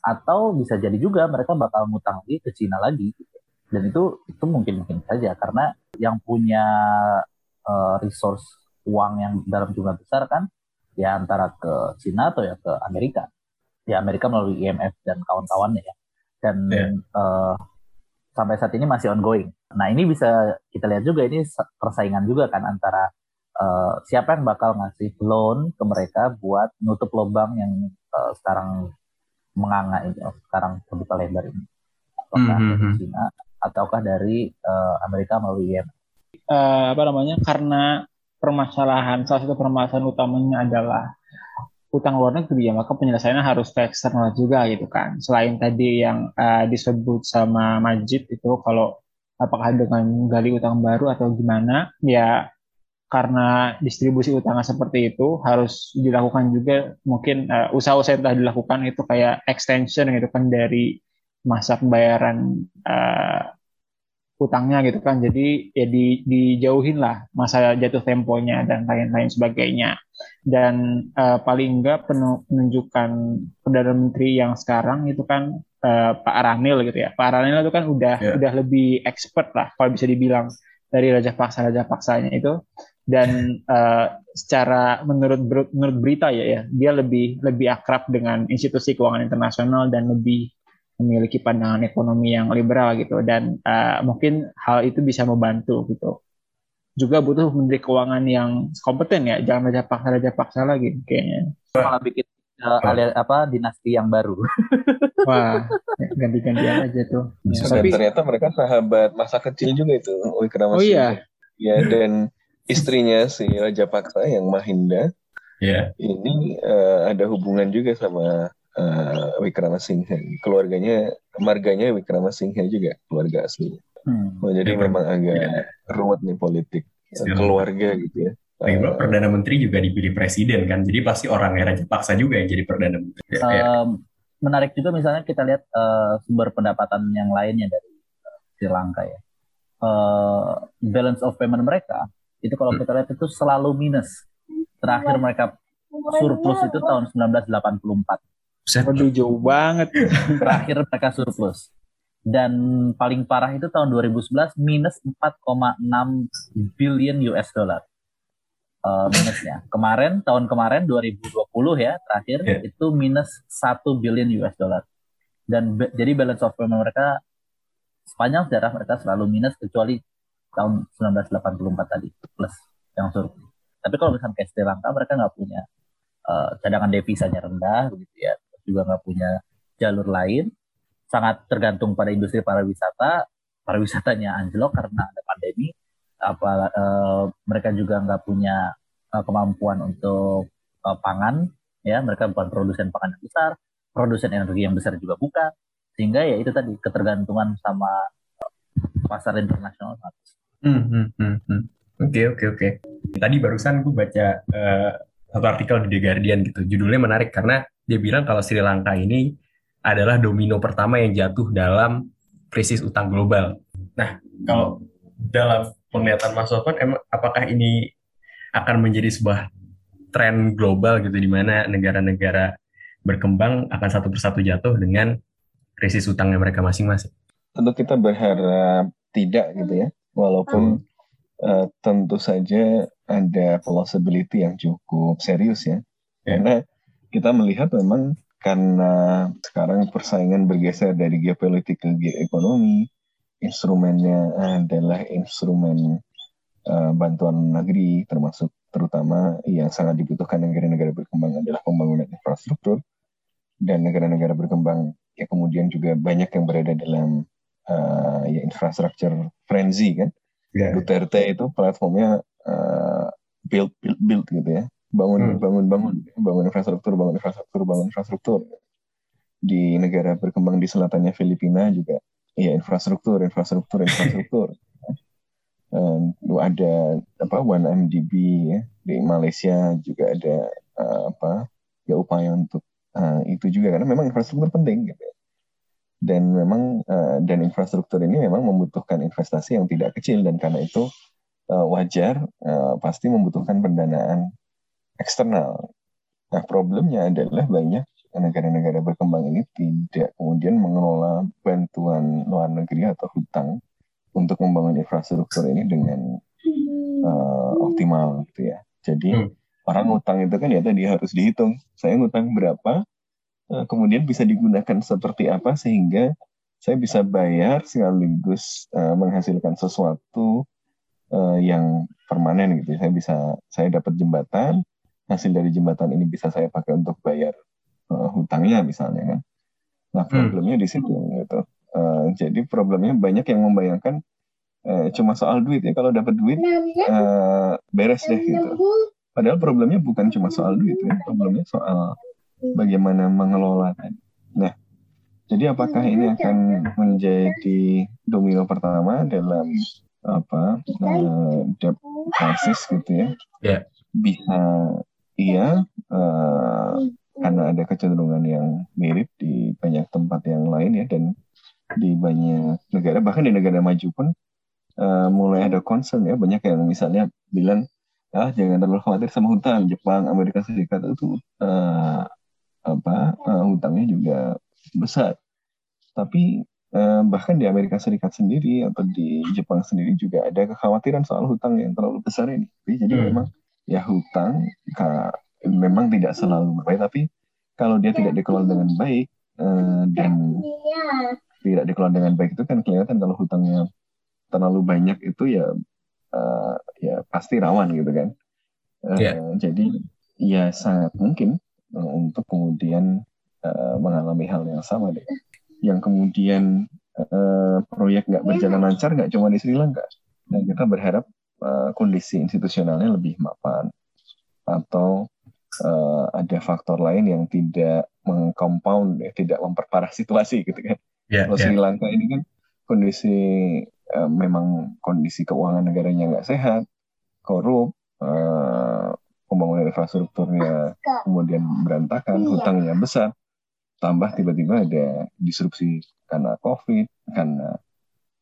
Atau bisa jadi juga mereka bakal ngutang lagi ke Cina lagi. Dan itu itu mungkin-mungkin saja, karena yang punya eh, resource uang yang dalam jumlah besar kan ya antara ke Cina atau ya ke Amerika. Ya Amerika melalui IMF dan kawan-kawannya ya. Dan yeah. uh, sampai saat ini masih ongoing. Nah ini bisa kita lihat juga ini persaingan juga kan antara uh, siapa yang bakal ngasih loan ke mereka buat nutup lubang yang uh, sekarang menganga ini, sekarang terbuka lebar ini. Apakah mm -hmm. dari Cina ataukah dari uh, Amerika melalui IMF? Uh, apa namanya? Karena permasalahan salah satu permasalahan utamanya adalah utang luar negeri ya maka penyelesaiannya harus ke eksternal juga gitu kan selain tadi yang uh, disebut sama Majid itu kalau apakah dengan gali utang baru atau gimana ya karena distribusi utangnya seperti itu harus dilakukan juga mungkin usaha-usaha yang telah dilakukan itu kayak extension gitu kan dari masa pembayaran uh, utangnya gitu kan. Jadi ya di, dijauhin lah masa jatuh temponya dan lain-lain sebagainya. Dan uh, paling enggak penunjukan perdana menteri yang sekarang itu kan uh, Pak Ranil gitu ya. Pak Ranil itu kan udah yeah. udah lebih expert lah kalau bisa dibilang dari raja paksa raja paksanya itu. Dan uh, secara menurut menurut berita ya ya dia lebih lebih akrab dengan institusi keuangan internasional dan lebih memiliki pandangan ekonomi yang liberal gitu. Dan uh, mungkin hal itu bisa membantu gitu. Juga butuh menteri keuangan yang kompeten ya. Jangan raja paksa raja paksa lagi kayaknya. Malah bikin uh, alia, apa dinasti yang baru. <laughs> Wah ganti-gantian aja tuh. Ya, tapi ternyata mereka sahabat masa kecil juga itu oh iya. Ya dan istrinya si raja paksa yang Mahinda. Yeah. ini uh, ada hubungan juga sama uh, Wickramasinghe keluarganya marganya Wickramasinghe juga keluarga asli hmm. oh, jadi ya, memang agak ya. rumit nih politik ya, keluarga gitu ya uh, perdana menteri juga dipilih presiden kan jadi pasti orang era paksa juga yang jadi perdana menteri um, ya. menarik juga misalnya kita lihat uh, sumber pendapatan yang lainnya dari uh, Sri Lanka ya uh, balance of payment mereka itu kalau hmm. kita lihat itu selalu minus terakhir mereka surplus itu tahun 1984 Waduh jauh banget. <laughs> Terakhir mereka surplus. Dan paling parah itu tahun 2011 minus 4,6 billion US dollar. Uh, minusnya. Kemarin tahun kemarin 2020 ya terakhir yeah. itu minus 1 billion US dollar. Dan jadi balance of payment mereka sepanjang sejarah mereka selalu minus kecuali tahun 1984 tadi plus yang surplus. Tapi kalau misalnya kayak Sri Lanka mereka nggak punya uh, cadangan devisanya rendah begitu ya juga nggak punya jalur lain, sangat tergantung pada industri pariwisata. Pariwisatanya anjlok karena ada pandemi. Apa uh, mereka juga nggak punya uh, kemampuan untuk uh, pangan, ya mereka bukan produsen pangan yang besar, produsen energi yang besar juga bukan, sehingga ya itu tadi ketergantungan sama pasar internasional. Hmm, hmm, hmm, hmm. Oke oke oke. Tadi barusan gue baca uh, satu artikel di The Guardian gitu. Judulnya menarik karena dia bilang kalau Sri Lanka ini adalah domino pertama yang jatuh dalam krisis utang global. Nah, kalau dalam penglihatan Mas Sofan, emang apakah ini akan menjadi sebuah tren global gitu di mana negara-negara berkembang akan satu persatu jatuh dengan krisis utangnya mereka masing-masing? Tentu kita berharap tidak gitu ya, walaupun hmm. uh, tentu saja ada possibility yang cukup serius ya, yeah. karena kita melihat memang karena sekarang persaingan bergeser dari geopolitik ke geoekonomi, instrumennya adalah instrumen uh, bantuan negeri, termasuk terutama yang sangat dibutuhkan negara-negara berkembang adalah pembangunan infrastruktur, dan negara-negara berkembang ya kemudian juga banyak yang berada dalam uh, ya infrastructure frenzy kan. Yeah. Duterte itu platformnya uh, build build build gitu ya bangun hmm. bangun bangun. Bangun infrastruktur bangun infrastruktur bangun infrastruktur. Di negara berkembang di selatannya Filipina juga ya infrastruktur infrastruktur infrastruktur. <laughs> Um, ada apa One MDB ya. Di Malaysia juga ada uh, apa ya upaya untuk uh, itu juga. Karena memang infrastruktur penting gitu ya. dan memang uh, dan infrastruktur ini memang membutuhkan investasi yang tidak kecil. Dan karena itu uh, wajar uh, pasti membutuhkan pendanaan eksternal. Nah, problemnya adalah banyak negara-negara berkembang ini tidak kemudian mengelola bantuan luar negeri atau hutang untuk membangun infrastruktur ini dengan uh, optimal gitu ya. Jadi Hmm. orang ngutang itu kan ya tadi harus dihitung. Saya ngutang berapa, eh, kemudian bisa digunakan seperti apa sehingga saya bisa bayar sekaligus eh, menghasilkan sesuatu eh, yang permanen gitu. Saya bisa saya dapat jembatan, hasil dari jembatan ini bisa saya pakai untuk bayar eh, hutangnya misalnya kan. Nah Hmm. problemnya di situ gitu. Eh, jadi problemnya banyak yang membayangkan eh, cuma soal duit ya. Kalau dapat duit eh, beres deh gitu. Padahal problemnya bukan cuma soal duit ya, problemnya soal bagaimana mengelola tadi. Nah, jadi apakah ini akan menjadi domino pertama dalam apa eh, debt crisis gitu ya? Ya. Bisa iya eh, karena ada kecenderungan yang mirip di banyak tempat yang lain ya dan di banyak negara bahkan di negara maju pun eh, mulai ada concern ya banyak yang misalnya bilang ah jangan terlalu khawatir sama hutang Jepang Amerika Serikat itu eh, apa eh, hutangnya juga besar. Tapi eh, bahkan di Amerika Serikat sendiri atau di Jepang sendiri juga ada kekhawatiran soal hutang yang terlalu besar ini. Jadi Hmm. memang ya hutang memang tidak selalu berbahaya tapi kalau dia tidak dikelola dengan baik eh, dan tidak dikelola dengan baik itu kan kelihatan kalau hutangnya terlalu banyak itu ya eh, ya pasti rawan gitu kan. Eh, Iya. jadi ya sangat mungkin eh, untuk kemudian mengalami hal yang sama deh. Yang kemudian eh, proyek nggak berjalan lancar nggak cuma di Sri Lanka. Dan kita berharap eh, kondisi institusionalnya lebih mapan atau eh, ada faktor lain yang tidak mengcompound ya, tidak memperparah situasi <laughs> gitu kan. Ya, kalau ya. Sri Lanka ini kan kondisi eh, memang kondisi keuangan negaranya nggak sehat, korup, eh, pembangunan infrastrukturnya kemudian berantakan, hutangnya besar, tambah tiba-tiba ada disrupsi karena COVID, karena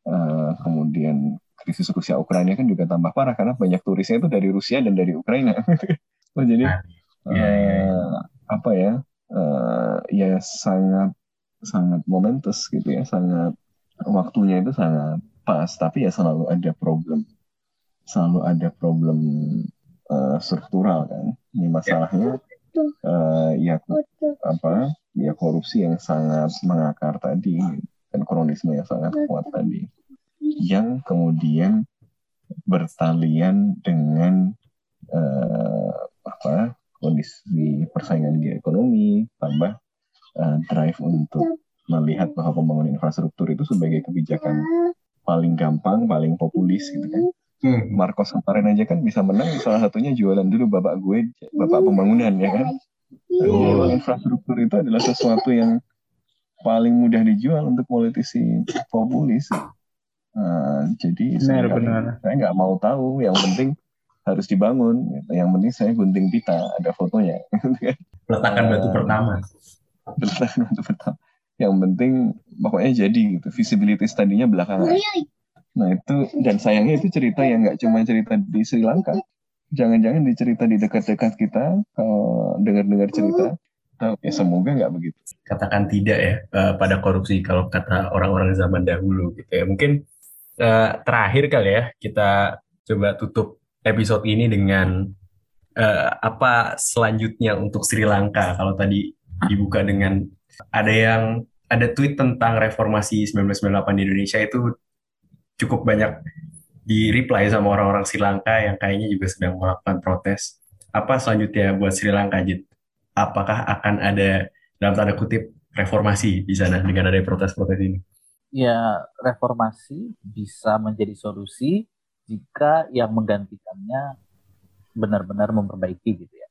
eh, kemudian krisis Rusia Ukraina kan juga tambah parah karena banyak turisnya itu dari Rusia dan dari Ukraina. <laughs> Oh, jadi Iya, iya, eh, apa ya? eh, ya sangat sangat momentous gitu ya, sangat waktunya itu sangat pas, tapi ya selalu ada problem, selalu ada problem eh, struktural kan. Ini masalahnya eh, ya apa? Ya korupsi yang sangat mengakar tadi dan kronisme yang sangat kuat tadi, yang kemudian bertalian dengan eh, apa kondisi persaingan di ekonomi, tambah eh, drive untuk melihat bahwa pembangunan infrastruktur itu sebagai kebijakan paling gampang, paling populis gitu kan. Hmm. Marcos kemarin aja kan bisa menang salah satunya jualan dulu bapak gue, bapak pembangunan ya kan. Oh. infrastruktur itu adalah sesuatu yang paling mudah dijual untuk politisi populis. Nah, jadi saya nggak- Benar-benar. saya nggak mau tahu, yang penting harus dibangun. gitu. Yang penting saya gunting pita, ada fotonya. <laughs> Peletakan batu Eh, pertama. Peletakan batu pertama. Yang penting pokoknya jadi gitu. Visibility tadinya belakangan. Nah itu dan sayangnya itu cerita yang nggak cuma cerita di Sri Lanka. Jangan-jangan dicerita di dekat-dekat kita, kalau dengar-dengar cerita, oh, ya semoga nggak begitu. katakan tidak ya eh, pada korupsi kalau kata orang-orang zaman dahulu gitu ya. Mungkin eh, terakhir kali ya kita coba tutup episode ini dengan eh, apa selanjutnya untuk Sri Lanka. Kalau tadi dibuka dengan ada yang ada tweet tentang reformasi 1998 di Indonesia itu cukup banyak di reply sama orang-orang Sri Lanka yang kayaknya juga sedang melakukan protes. Apa selanjutnya buat Sri Lanka, Jit? Apakah akan ada dalam tanda kutip reformasi di sana dengan ada protes-protes ini? Ya reformasi bisa menjadi solusi jika yang menggantikannya benar-benar memperbaiki gitu ya.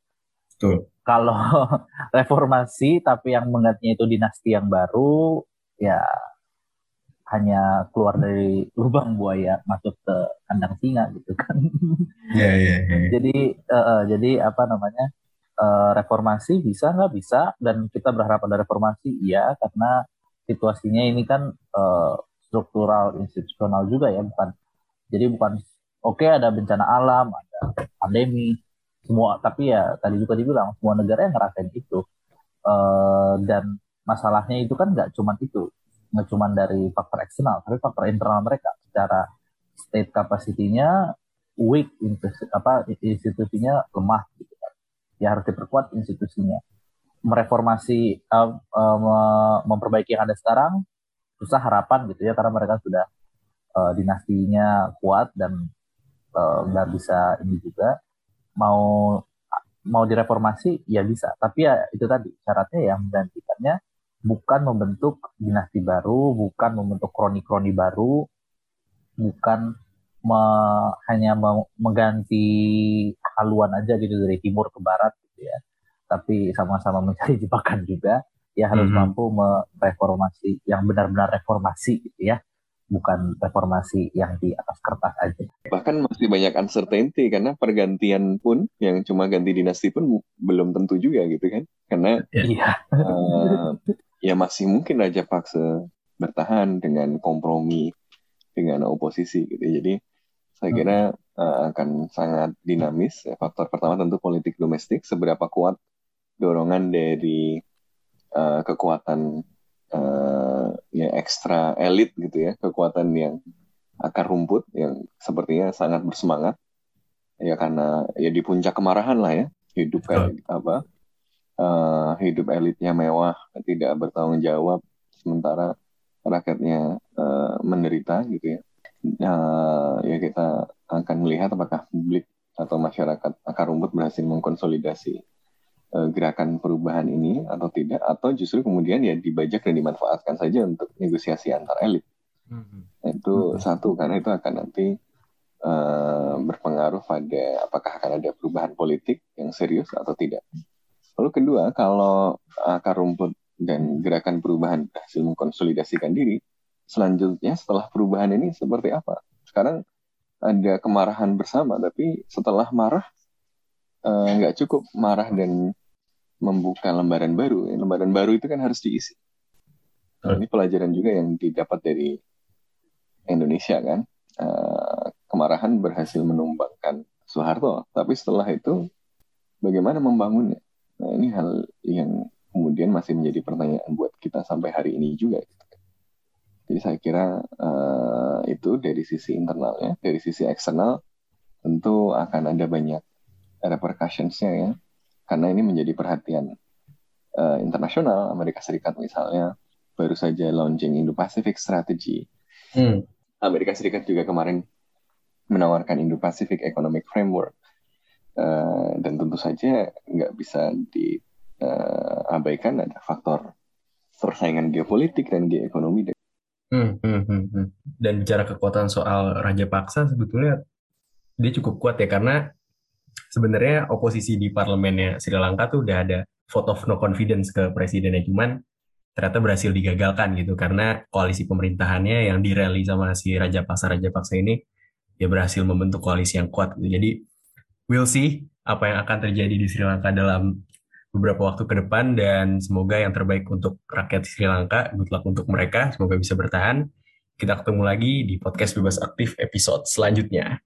Betul. Kalau <laughs> reformasi tapi yang menggantinya itu dinasti yang baru, ya hanya keluar dari lubang buaya masuk ke kandang singa gitu kan. Iya, iya, iya. jadi eh, jadi apa namanya eh, reformasi bisa nggak bisa dan kita berharap ada reformasi iya karena situasinya ini kan eh, struktural institusional juga ya bukan jadi bukan oke ada bencana alam ada pandemi semua tapi ya tadi juga dibilang semua negara yang ngerasain itu Eh, dan masalahnya itu kan nggak cuma itu nggak cuma dari faktor eksternal tapi faktor internal mereka secara state capacity-nya weak institusinya lemah gitu kan. Ya harus diperkuat institusinya. Mereformasi uh, uh, memperbaiki yang ada sekarang susah harapan gitu ya karena mereka sudah uh, dinastinya kuat dan nggak uh, bisa ini juga. Mau mau direformasi ya bisa. Tapi ya itu tadi syaratnya yang menggantikannya bukan membentuk dinasti baru bukan membentuk kroni-kroni baru bukan me, hanya me, mengganti haluan aja gitu dari timur ke barat gitu ya tapi sama-sama mencari <laughs> jebakan juga ya harus mm -hmm. mampu mereformasi yang benar-benar reformasi gitu ya bukan reformasi yang di atas kertas aja. Bahkan masih banyak uncertainty karena pergantian pun yang cuma ganti dinasti pun belum tentu juga gitu kan. Karena iya. uh, ya masih mungkin Raja Paksa bertahan dengan kompromi dengan oposisi gitu. Jadi saya kira uh, akan sangat dinamis. Faktor pertama tentu politik domestik seberapa kuat dorongan dari uh, kekuatan uh, ya ekstra elit gitu ya kekuatan yang akar rumput yang sepertinya sangat bersemangat. Ya karena ya di puncak kemarahan lah ya hidup kayak apa uh, hidup elitnya mewah tidak bertanggung jawab sementara rakyatnya uh, menderita gitu ya. Uh, ya kita akan melihat apakah publik atau masyarakat akar rumput berhasil mengkonsolidasi uh, gerakan perubahan ini atau tidak atau justru kemudian ya dibajak dan dimanfaatkan saja untuk negosiasi antar elit mm-hmm. itu mm-hmm. satu karena itu akan nanti uh, berpengaruh pada apakah akan ada perubahan politik yang serius atau tidak lalu kedua kalau akar rumput dan gerakan perubahan berhasil mengkonsolidasikan diri selanjutnya setelah perubahan ini seperti apa sekarang ada kemarahan bersama tapi setelah marah Eh, nggak uh, cukup marah dan membuka lembaran baru. Lembaran baru itu kan harus diisi. Nah, ini pelajaran juga yang didapat dari Indonesia kan. Uh, kemarahan berhasil menumbangkan Soeharto, tapi setelah itu bagaimana membangunnya? Nah ini hal yang kemudian masih menjadi pertanyaan buat kita sampai hari ini juga. Jadi saya kira uh, itu dari sisi internalnya, dari sisi eksternal tentu akan ada banyak repercussionsnya ya karena ini menjadi perhatian uh, internasional Amerika Serikat misalnya baru saja launching Indo-Pacific Strategy hmm. Amerika Serikat juga kemarin menawarkan Indo-Pacific Economic Framework uh, dan tentu saja nggak bisa diabaikan uh, ada faktor persaingan geopolitik dan geoekonomi Hmm, hmm, hmm, hmm. Dan bicara kekuatan soal Raja Paksa sebetulnya dia cukup kuat ya karena sebenarnya oposisi di parlemennya Sri Lanka tuh udah ada vote of no confidence ke presidennya cuman ternyata berhasil digagalkan gitu karena koalisi pemerintahannya yang dirally sama si Raja Paksa Raja Paksa ini ya berhasil membentuk koalisi yang kuat gitu. Jadi we'll see apa yang akan terjadi di Sri Lanka dalam beberapa waktu ke depan dan semoga yang terbaik untuk rakyat Sri Lanka. Good luck untuk mereka, semoga bisa bertahan. Kita ketemu lagi di podcast Bebas Aktif episode selanjutnya.